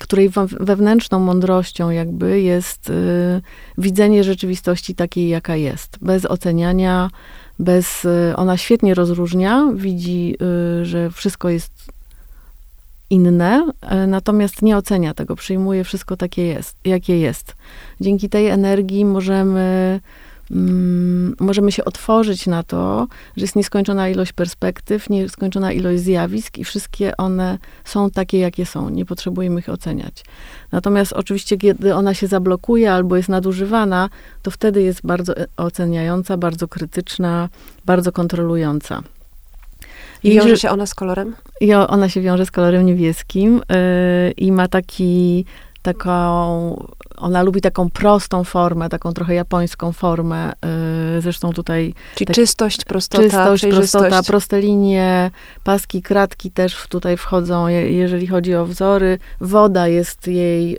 której wewnętrzną mądrością jakby jest y, widzenie rzeczywistości takiej, jaka jest. Bez oceniania, bez... Y, ona świetnie rozróżnia, widzi, y, że wszystko jest inne, natomiast nie ocenia tego, przyjmuje wszystko takie jest, jakie jest. Dzięki tej energii możemy Mm, możemy się otworzyć na to, że jest nieskończona ilość perspektyw, nieskończona ilość zjawisk i wszystkie one są takie, jakie są. Nie potrzebujemy ich oceniać. Natomiast oczywiście, kiedy ona się zablokuje albo jest nadużywana, to wtedy jest bardzo e, oceniająca, bardzo krytyczna, bardzo kontrolująca. I wiąże się ona z kolorem? I ona się wiąże z kolorem niebieskim yy, i ma taki, taką ona lubi taką prostą formę, taką trochę japońską formę. Y, zresztą tutaj... Czyli tak, czystość, prostota, Czystość, prostota, proste linie, paski, kratki też tutaj wchodzą, jeżeli chodzi o wzory. Woda jest jej...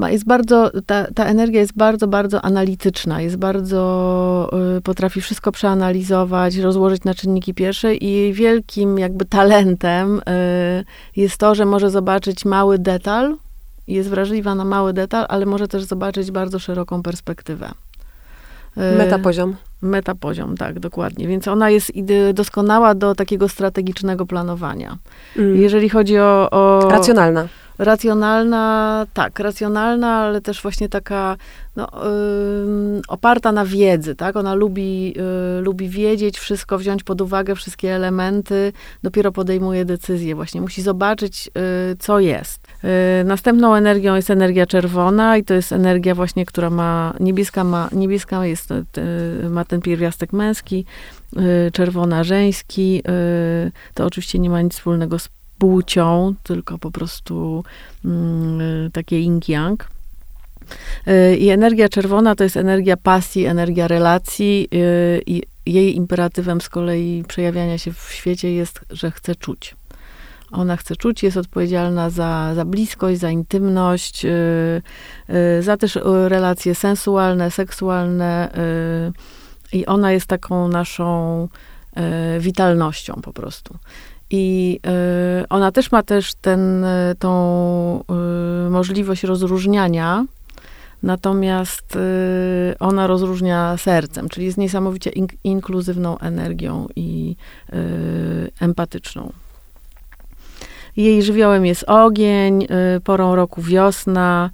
Y, jest bardzo... Ta, ta energia jest bardzo, bardzo analityczna. Jest bardzo... Y, potrafi wszystko przeanalizować, rozłożyć na czynniki pierwsze i jej wielkim jakby talentem jest to, że może zobaczyć mały detal, jest wrażliwa na mały detal, ale może też zobaczyć bardzo szeroką perspektywę. Y, metapoziom. Metapoziom, tak, dokładnie. Więc ona jest doskonała do takiego strategicznego planowania. Mm. Jeżeli chodzi o, o... Racjonalna. Racjonalna, tak, racjonalna, ale też właśnie taka no, oparta na wiedzy, tak? Ona lubi, yy, lubi wiedzieć wszystko, wziąć pod uwagę wszystkie elementy, dopiero podejmuje decyzję. Właśnie musi zobaczyć, yy, co jest. Y, następną energią jest energia czerwona i to jest energia właśnie, która ma, niebieska ma, niebieska jest, y, ma ten pierwiastek męski, y, czerwona żeński. To oczywiście nie ma nic wspólnego z płcią, tylko po prostu mm, takie yin-yang. Y, I energia czerwona to jest energia pasji, energia relacji y, i jej imperatywem z kolei przejawiania się w świecie jest, że chce czuć. Ona chce czuć, jest odpowiedzialna za, za bliskość, za intymność, y, za też relacje sensualne, seksualne i ona jest taką naszą witalnością po prostu. I y, ona też ma też ten, y, tą y, możliwość rozróżniania, natomiast ona rozróżnia sercem, czyli jest niesamowicie in, inkluzywną energią i empatyczną. Jej żywiołem jest ogień, porą roku wiosna,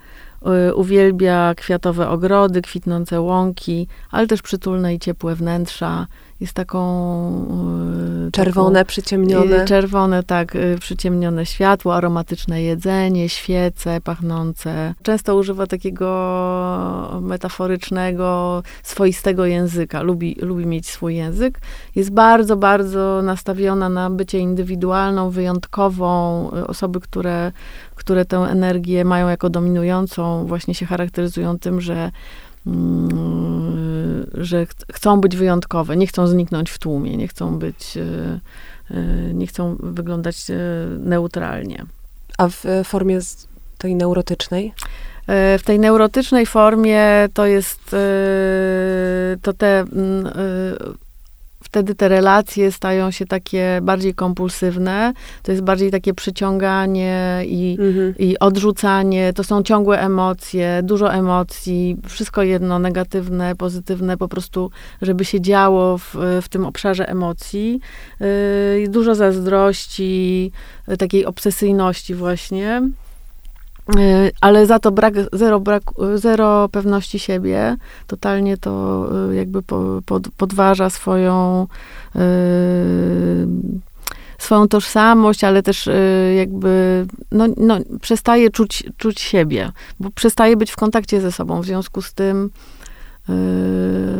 uwielbia kwiatowe ogrody, kwitnące łąki, ale też przytulne i ciepłe wnętrza jest taką... E, czerwone, taką, przyciemnione. Czerwone, tak, e, przyciemnione światło, aromatyczne jedzenie, świece pachnące. Często używa takiego metaforycznego, swoistego języka. Lubi, lubi mieć swój język. Jest bardzo, bardzo nastawiona na bycie indywidualną, wyjątkową. E, osoby, które, które tę energię mają jako dominującą, właśnie się charakteryzują tym, że że ch chcą być wyjątkowe, nie chcą zniknąć w tłumie, nie chcą być, nie chcą wyglądać neutralnie. A w formie tej neurotycznej? W tej neurotycznej formie to jest to te mm, wtedy te relacje stają się takie bardziej kompulsywne. To jest bardziej takie przyciąganie i, mhm. i odrzucanie. To są ciągłe emocje, dużo emocji, wszystko jedno, negatywne, pozytywne, po prostu, żeby się działo w, w tym obszarze emocji. Yy, dużo zazdrości, takiej obsesyjności właśnie. Y, ale za to brak, zero, brak, zero pewności siebie, totalnie to y, jakby pod, podważa swoją yy, swoją tożsamość, ale też jakby no, no, przestaje czuć, czuć siebie, bo przestaje być w kontakcie ze sobą, w związku z tym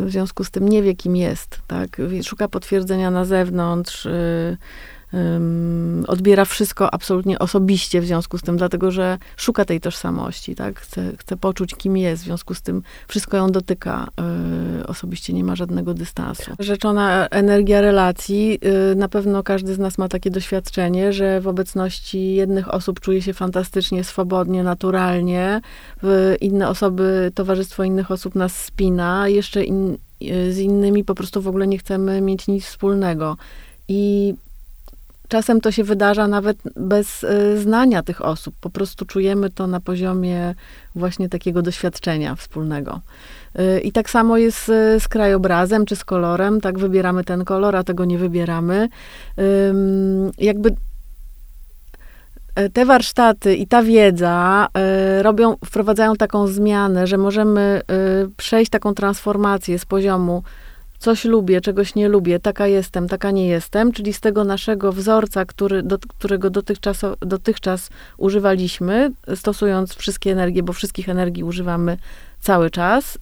w związku z tym nie wie, kim jest, tak? Szuka potwierdzenia na zewnątrz, um, odbiera wszystko absolutnie osobiście w związku z tym, dlatego że szuka tej tożsamości, tak? Chce, chce poczuć, kim jest, w związku z tym wszystko ją dotyka. Y, osobiście nie ma żadnego dystansu. Rzeczona energia relacji, y, na pewno każdy z nas ma takie doświadczenie, że w obecności jednych osób czuje się fantastycznie, swobodnie, naturalnie, inne osoby, towarzystwo innych osób nas spina, jeszcze in, y, z innymi po prostu w ogóle nie chcemy mieć nic wspólnego. I Czasem to się wydarza nawet bez y, znania tych osób. Po prostu czujemy to na poziomie właśnie takiego doświadczenia wspólnego. Y, I tak samo jest z krajobrazem czy z kolorem. Tak, wybieramy ten kolor, a tego nie wybieramy. Jakby e, te warsztaty i ta wiedza y, robią, wprowadzają taką zmianę, że możemy przejść taką transformację z poziomu coś lubię, czegoś nie lubię, taka jestem, taka nie jestem, czyli z tego naszego wzorca, który, do, którego dotychczas, dotychczas używaliśmy, stosując wszystkie energie, bo wszystkich energii używamy cały czas, y,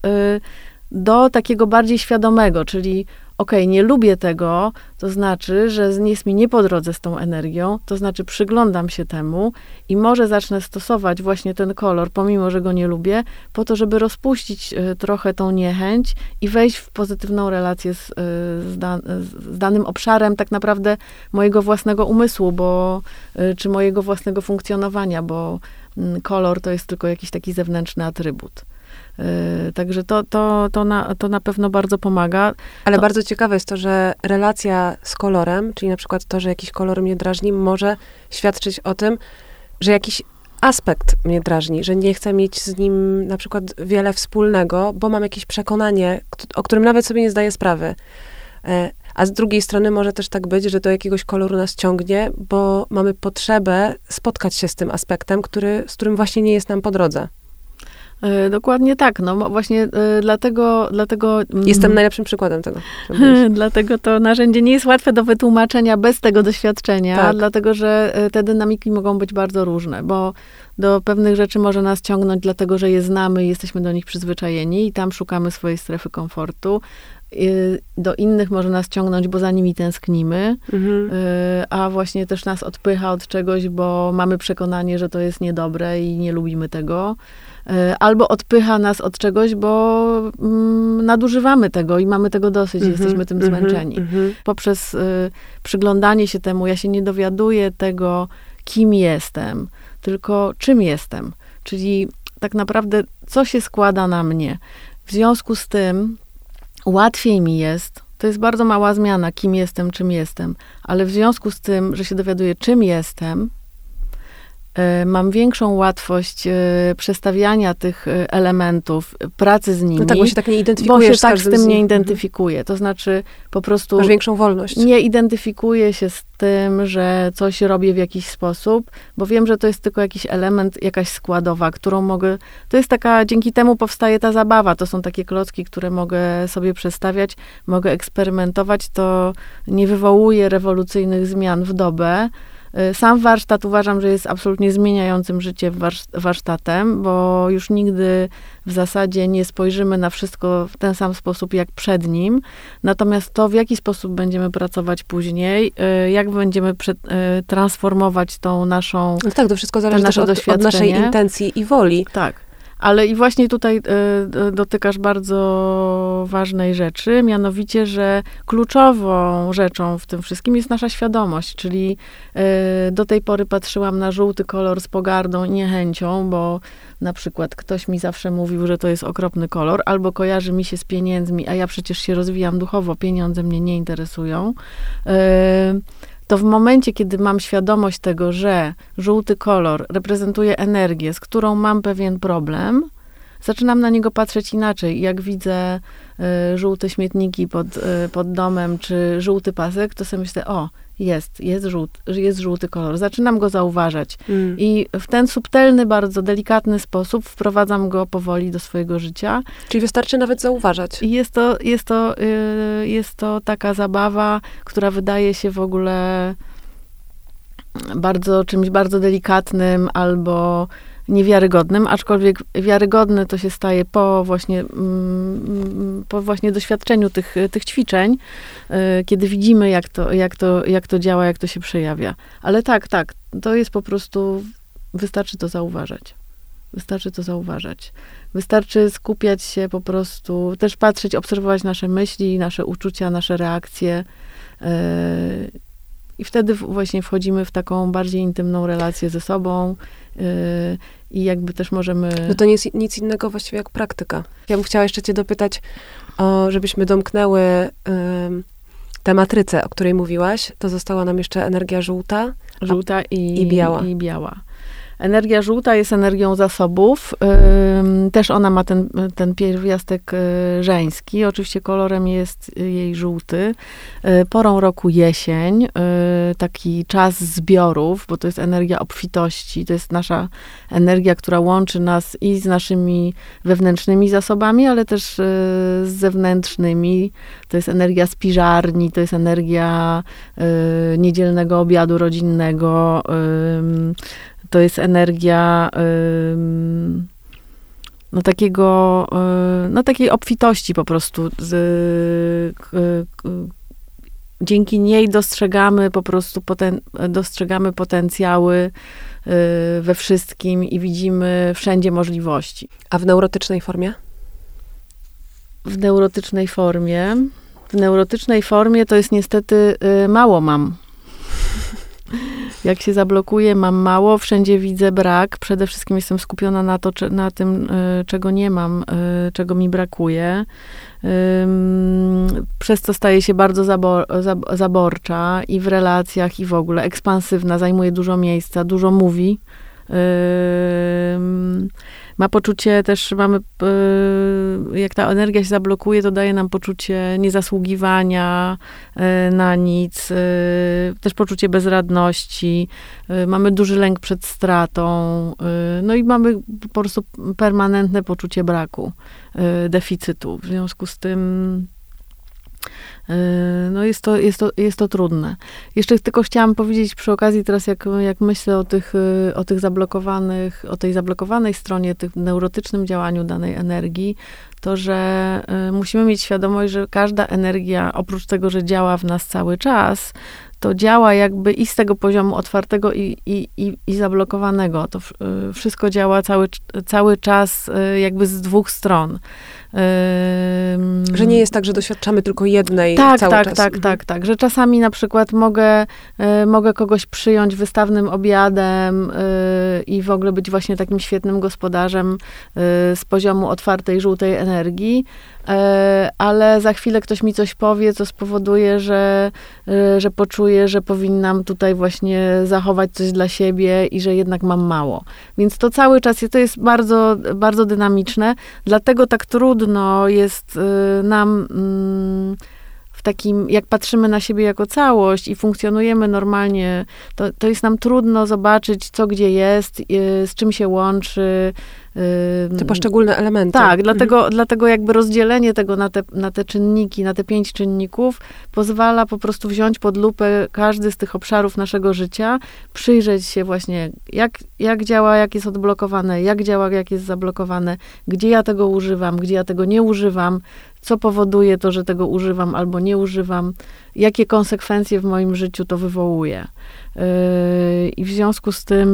do takiego bardziej świadomego, czyli okej, okay, nie lubię tego, to znaczy, że jest mi nie po drodze z tą energią, to znaczy przyglądam się temu i może zacznę stosować właśnie ten kolor, pomimo, że go nie lubię, po to, żeby rozpuścić e, trochę tą niechęć i wejść w pozytywną relację z, e, z, z danym obszarem tak naprawdę mojego własnego umysłu, bo, e, czy mojego własnego funkcjonowania, bo mm, kolor to jest tylko jakiś taki zewnętrzny atrybut. Yy, także to, to, to, na, to na pewno bardzo pomaga. Ale to... bardzo ciekawe jest to, że relacja z kolorem, czyli na przykład to, że jakiś kolor mnie drażni, może świadczyć o tym, że jakiś aspekt mnie drażni, że nie chcę mieć z nim na przykład wiele wspólnego, bo mam jakieś przekonanie, o którym nawet sobie nie zdaję sprawy. E, a z drugiej strony może też tak być, że do jakiegoś koloru nas ciągnie, bo mamy potrzebę spotkać się z tym aspektem, który, z którym właśnie nie jest nam po drodze. E, dokładnie tak. No właśnie e, dlatego... dlatego mm, Jestem najlepszym przykładem tego. dlatego to narzędzie nie jest łatwe do wytłumaczenia bez tego doświadczenia, tak. dlatego że e, te dynamiki mogą być bardzo różne, bo do pewnych rzeczy może nas ciągnąć dlatego, że je znamy i jesteśmy do nich przyzwyczajeni i tam szukamy swojej strefy komfortu. Do innych może nas ciągnąć, bo za nimi tęsknimy, mhm. a właśnie też nas odpycha od czegoś, bo mamy przekonanie, że to jest niedobre i nie lubimy tego. E, albo odpycha nas od czegoś, bo mm, nadużywamy tego i mamy tego dosyć, mm -hmm, jesteśmy tym mm -hmm, zmęczeni. Mm -hmm. Poprzez y, przyglądanie się temu, ja się nie dowiaduję tego, kim jestem, tylko czym jestem. Czyli tak naprawdę, co się składa na mnie. W związku z tym łatwiej mi jest, to jest bardzo mała zmiana, kim jestem, czym jestem, ale w związku z tym, że się dowiaduję, czym jestem, mam większą łatwość e, przestawiania tych e, elementów, pracy z nimi. No tak, bo się tak nie identyfikujesz Bo się tak z tym z nie identyfikuję. To znaczy po prostu... Masz większą wolność. Nie identyfikuję się z tym, że coś robię w jakiś sposób, bo wiem, że to jest tylko jakiś element, jakaś składowa, którą mogę... To jest taka, dzięki temu powstaje ta zabawa. To są takie klocki, które mogę sobie przestawiać, mogę eksperymentować. To nie wywołuje rewolucyjnych zmian w dobę, sam warsztat uważam, że jest absolutnie zmieniającym życie warsztatem, bo już nigdy w zasadzie nie spojrzymy na wszystko w ten sam sposób jak przed nim. Natomiast to, w jaki sposób będziemy pracować później, y, jak będziemy y, transformować tą naszą. No tak, to wszystko zależy nasze od, od naszej intencji i woli. Tak. Ale i właśnie tutaj y, dotykasz bardzo ważnej rzeczy, mianowicie, że kluczową rzeczą w tym wszystkim jest nasza świadomość, czyli y, do tej pory patrzyłam na żółty kolor z pogardą i niechęcią, bo na przykład ktoś mi zawsze mówił, że to jest okropny kolor, albo kojarzy mi się z pieniędzmi, a ja przecież się rozwijam duchowo, pieniądze mnie nie interesują. To w momencie, kiedy mam świadomość tego, że żółty kolor reprezentuje energię, z którą mam pewien problem, zaczynam na niego patrzeć inaczej. Jak widzę y, żółte śmietniki pod, y, pod domem, czy żółty pasek, to sobie myślę, o, jest, jest żółty, jest żółty kolor. Zaczynam go zauważać. Mm. I w ten subtelny, bardzo delikatny sposób wprowadzam go powoli do swojego życia. Czyli wystarczy nawet zauważać. I jest to, jest to, yy, jest to taka zabawa, która wydaje się w ogóle bardzo czymś bardzo delikatnym albo niewiarygodnym, aczkolwiek wiarygodny to się staje po właśnie, mm, po właśnie doświadczeniu tych, tych ćwiczeń, y, kiedy widzimy, jak to, jak, to, jak to działa, jak to się przejawia. Ale tak, tak, to jest po prostu, wystarczy to zauważać. Wystarczy to zauważać. Wystarczy skupiać się po prostu, też patrzeć, obserwować nasze myśli, nasze uczucia, nasze reakcje. I wtedy właśnie wchodzimy w taką bardziej intymną relację ze sobą. Y, i jakby też możemy... No to nie jest nic innego właściwie jak praktyka. Ja bym chciała jeszcze cię dopytać, o, żebyśmy domknęły y, tę matrycę, o której mówiłaś. To została nam jeszcze energia żółta. Żółta i, i biała. I biała. Energia żółta jest energią zasobów. Też ona ma ten, ten pierwiastek yy, żeński. Oczywiście kolorem jest jej żółty. Yy, porą roku jesień, y, taki czas zbiorów, bo to jest energia obfitości. To jest nasza energia, która łączy nas i z naszymi wewnętrznymi zasobami, ale też y, z zewnętrznymi. To jest energia spiżarni, to jest energia y, niedzielnego obiadu rodzinnego to jest energia no takiego, y, no takiej obfitości po prostu. Z, dzięki niej dostrzegamy po prostu, poten, dostrzegamy potencjały y, we wszystkim i widzimy wszędzie możliwości. A w neurotycznej formie? W neurotycznej formie. W neurotycznej formie to jest niestety y, mało mam. Jak się zablokuję, mam mało, wszędzie widzę brak. Przede wszystkim jestem skupiona na, to, na tym, y, czego nie mam, y, czego mi brakuje. Przez to staje się bardzo zabor, zaborcza i w relacjach, i w ogóle ekspansywna, zajmuje dużo miejsca, dużo mówi ma poczucie też, mamy, e, jak ta energia się zablokuje, to daje nam poczucie niezasługiwania e, na nic, e, też poczucie bezradności, mamy duży lęk przed stratą, no i mamy po prostu permanentne poczucie braku, deficytu. W związku z tym no jest to, jest, to, jest to trudne. Jeszcze tylko chciałam powiedzieć przy okazji teraz, jak, jak myślę o tych, yy, o tych zablokowanych, o tej zablokowanej stronie, tych neurotycznym działaniu danej energii, to, że yy, musimy mieć świadomość, że każda energia, oprócz tego, że działa w nas cały czas, to działa jakby i z tego poziomu otwartego i, i, i, i zablokowanego. To wszystko działa cały, cały czas jakby z dwóch stron. Że nie jest tak, że doświadczamy tylko jednej tak, cały tak, czas. Tak, tak, tak, tak. Że czasami na przykład mogę, y, mogę kogoś przyjąć wystawnym obiadem y, i w ogóle być właśnie takim świetnym gospodarzem y, z poziomu otwartej, żółtej energii, ale za chwilę ktoś mi coś powie, co spowoduje, że, że poczuję, że powinnam tutaj właśnie zachować coś dla siebie i że jednak mam mało. Więc to cały czas, to jest bardzo, bardzo dynamiczne, dlatego tak trudno jest y, nam mm, takim, jak patrzymy na siebie jako całość i funkcjonujemy normalnie, to, to jest nam trudno zobaczyć, co gdzie jest, y, z czym się łączy, te poszczególne elementy. Tak, mhm. dlatego, dlatego jakby rozdzielenie tego na te, na te czynniki, na te pięć czynników pozwala po prostu wziąć pod lupę każdy z tych obszarów naszego życia, przyjrzeć się właśnie, jak, jak działa, jak jest odblokowane, jak działa, jak jest zablokowane, gdzie ja tego używam, gdzie ja tego nie używam, co powoduje to, że tego używam albo nie używam, jakie konsekwencje w moim życiu to wywołuje. Yy, I w związku z tym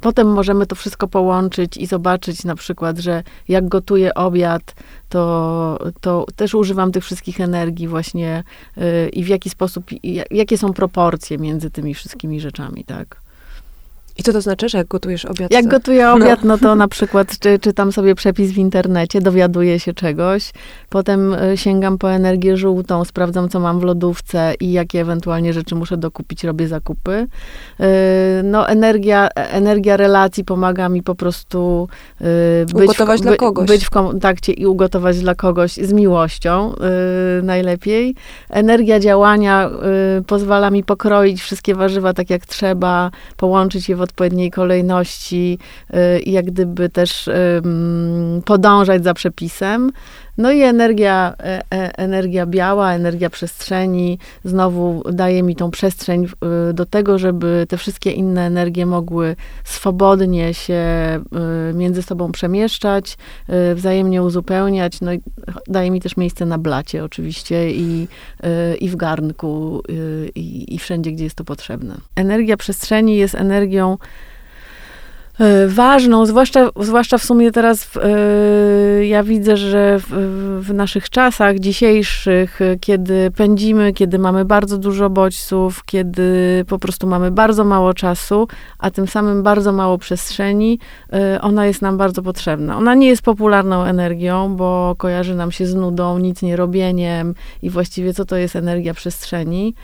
potem możemy to wszystko połączyć i zobaczyć na przykład, że jak gotuję obiad, to, to też używam tych wszystkich energii właśnie yy, i w jaki sposób, jakie są proporcje między tymi wszystkimi rzeczami, tak? I co to znaczy, że jak gotujesz obiad? Jak gotuję no. obiad, no, no to na przykład czy, czytam sobie przepis w internecie, dowiaduję się czegoś, potem e, sięgam po energię żółtą, sprawdzam, co mam w lodówce i jakie ewentualnie rzeczy muszę dokupić, robię zakupy. E, no energia, energia relacji pomaga mi po prostu e, być, ugotować w, dla kogoś. być w kontakcie i ugotować dla kogoś z miłością najlepiej. Energia działania pozwala mi pokroić wszystkie warzywa tak jak trzeba, połączyć je w odpowiedniej kolejności y, i jak gdyby też podążać za przepisem. No i energia, e, e, energia biała, energia przestrzeni znowu daje mi tą przestrzeń y, do tego, żeby te wszystkie inne energie mogły swobodnie się między sobą przemieszczać, wzajemnie uzupełniać. No i daje mi też miejsce na blacie oczywiście i, i w garnku i, i wszędzie, gdzie jest to potrzebne. Energia przestrzeni jest energią E, ważną, zwłaszcza, zwłaszcza w sumie teraz e, ja widzę, że w, w, naszych czasach dzisiejszych, kiedy pędzimy, kiedy mamy bardzo dużo bodźców, kiedy po prostu mamy bardzo mało czasu, a tym samym bardzo mało przestrzeni, e, ona jest nam bardzo potrzebna. Ona nie jest popularną energią, bo kojarzy nam się z nudą, nic nie robieniem i właściwie co to jest energia przestrzeni.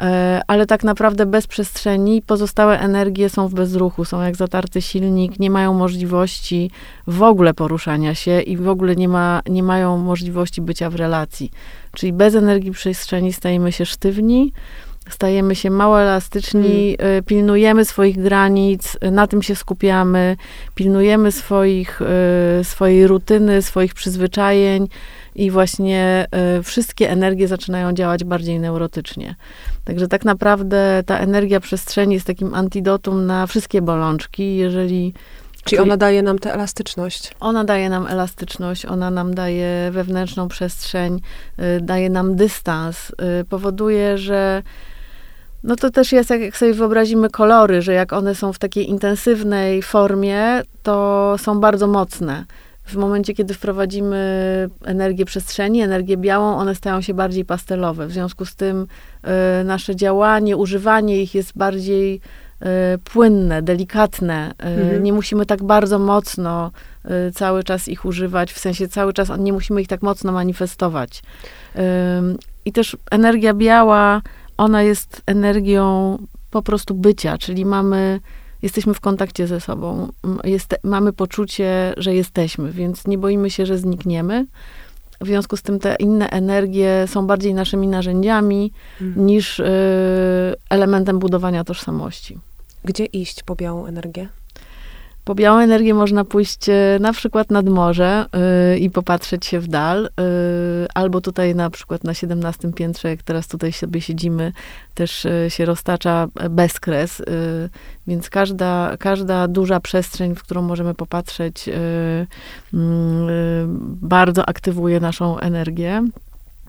E, ale tak naprawdę bez przestrzeni pozostałe energie są w bezruchu, są jak zatarty silnik, nie mają możliwości w ogóle poruszania się i w ogóle nie, ma, nie mają możliwości bycia w relacji. Czyli bez energii przestrzeni stajemy się sztywni, stajemy się mało elastyczni, hmm. pilnujemy swoich granic, na tym się skupiamy, pilnujemy swoich, e, swojej rutyny, swoich przyzwyczajeń i właśnie wszystkie energie zaczynają działać bardziej neurotycznie. Także tak naprawdę ta energia przestrzeni jest takim antidotum na wszystkie bolączki, jeżeli Czyli ona daje nam tę elastyczność. Ona daje nam elastyczność, ona nam daje wewnętrzną przestrzeń, y, daje nam dystans, y, powoduje, że no to też jest, jak, jak sobie wyobrazimy kolory, że jak one są w takiej intensywnej formie, to są bardzo mocne. W momencie, kiedy wprowadzimy energię przestrzeni, energię białą, one stają się bardziej pastelowe. W związku z tym y, nasze działanie, używanie ich jest bardziej y, płynne, delikatne. Y, mhm. Nie musimy tak bardzo mocno cały czas ich używać, w sensie cały czas nie musimy ich tak mocno manifestować. I też energia biała, ona jest energią po prostu bycia, czyli mamy jesteśmy w kontakcie ze sobą, jest, mamy poczucie, że jesteśmy, więc nie boimy się, że znikniemy. W związku z tym te inne energie są bardziej naszymi narzędziami hmm. niż y, elementem budowania tożsamości. Gdzie iść po białą energię? Po białą energię można pójść e, na przykład nad morze yy, i popatrzeć się w dal, yy, albo tutaj na przykład na 17 piętrze, jak teraz tutaj sobie siedzimy, też yy, się roztacza bezkres, więc każda, każda duża przestrzeń, w którą możemy popatrzeć, mm, bardzo aktywuje naszą energię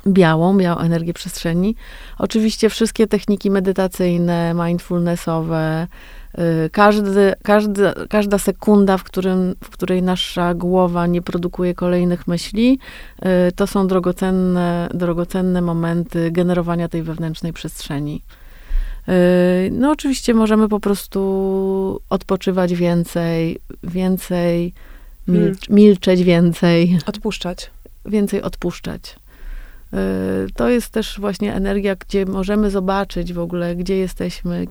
białą, białą energię przestrzeni. Oczywiście wszystkie techniki medytacyjne, mindfulnessowe, każdy, każdy, każda sekunda, w, którym, w której nasza głowa nie produkuje kolejnych myśli, y, to są drogocenne, drogocenne momenty generowania tej wewnętrznej przestrzeni. Y, no, oczywiście możemy po prostu odpoczywać więcej, więcej, milcz, hmm. milczeć więcej. Odpuszczać. Więcej odpuszczać. To jest też właśnie energia, gdzie możemy zobaczyć w ogóle, gdzie jesteśmy,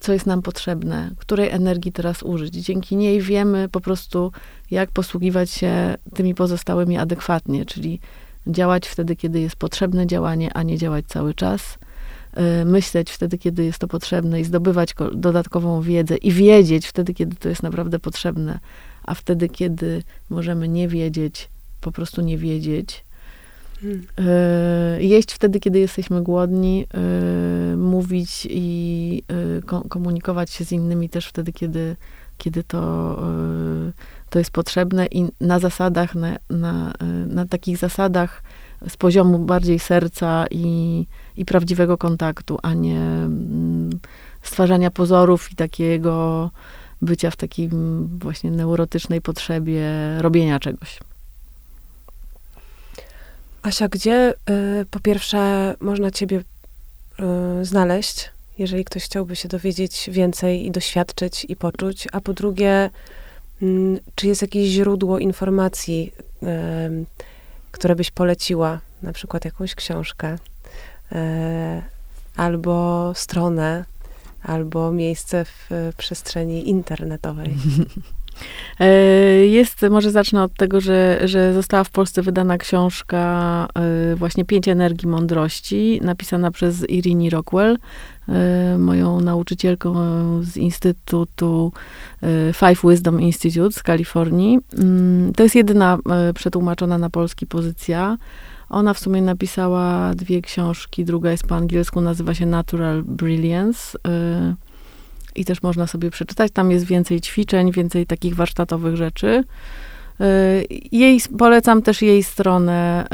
co jest nam potrzebne, której energii teraz użyć. Dzięki niej wiemy po prostu, jak posługiwać się tymi pozostałymi adekwatnie, czyli działać wtedy, kiedy jest potrzebne działanie, a nie działać cały czas. Y, myśleć wtedy, kiedy jest to potrzebne i zdobywać dodatkową wiedzę i wiedzieć wtedy, kiedy to jest naprawdę potrzebne, a wtedy, kiedy możemy nie wiedzieć, po prostu nie wiedzieć. Jeść wtedy, kiedy jesteśmy głodni, e, mówić i e, komunikować się z innymi też wtedy, kiedy, kiedy to to jest potrzebne i na zasadach, na, na, na takich zasadach z poziomu bardziej serca i, i prawdziwego kontaktu, a nie mm, stwarzania pozorów i takiego bycia w takim właśnie neurotycznej potrzebie robienia czegoś. Asia, gdzie y, po pierwsze można ciebie y, znaleźć, jeżeli ktoś chciałby się dowiedzieć więcej i doświadczyć i poczuć, a po drugie, y, czy jest jakieś źródło informacji, które byś poleciła, na przykład jakąś książkę, y, albo stronę, albo miejsce w przestrzeni internetowej? E, jest, może zacznę od tego, że, że została w Polsce wydana książka e, właśnie Pięć Energii Mądrości, napisana przez Irini Rockwell, e, moją nauczycielką z Instytutu Five Wisdom Institute z Kalifornii. Mm, to jest jedyna przetłumaczona na polski pozycja. Ona w sumie napisała dwie książki, druga jest po angielsku, nazywa się Natural Brilliance i też można sobie przeczytać. Tam jest więcej ćwiczeń, więcej takich warsztatowych rzeczy. Y, jej, polecam też jej stronę,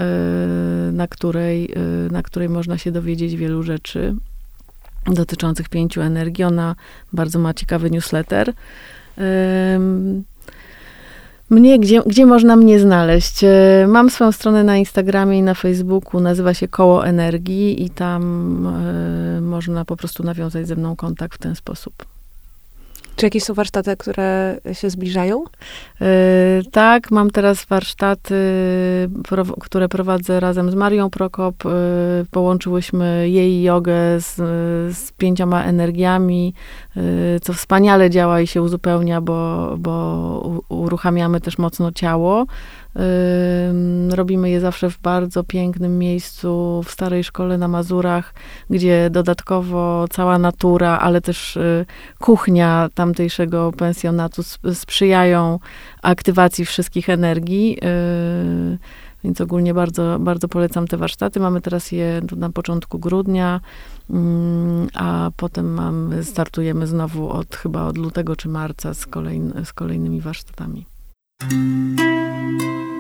y, na której, y, na której można się dowiedzieć wielu rzeczy dotyczących pięciu energii. Ona bardzo ma ciekawy newsletter. Mnie, gdzie, gdzie można mnie znaleźć? Mam swoją stronę na Instagramie i na Facebooku, nazywa się Koło Energii i tam y, można po prostu nawiązać ze mną kontakt w ten sposób. Czy jakieś są warsztaty, które się zbliżają? Yy, tak, mam teraz warsztaty, pro, które prowadzę razem z Marią Prokop. Yy, połączyłyśmy jej jogę z, z pięcioma energiami, yy, co wspaniale działa i się uzupełnia, bo, bo uruchamiamy też mocno ciało. Robimy je zawsze w bardzo pięknym miejscu, w starej szkole na Mazurach, gdzie dodatkowo cała natura, ale też y, kuchnia tamtejszego pensjonatu sprzyjają aktywacji wszystkich energii. Y, więc ogólnie bardzo, bardzo polecam te warsztaty. Mamy teraz je na początku grudnia, a potem startujemy znowu od chyba od lutego czy marca z, kolejny, z kolejnymi warsztatami. Música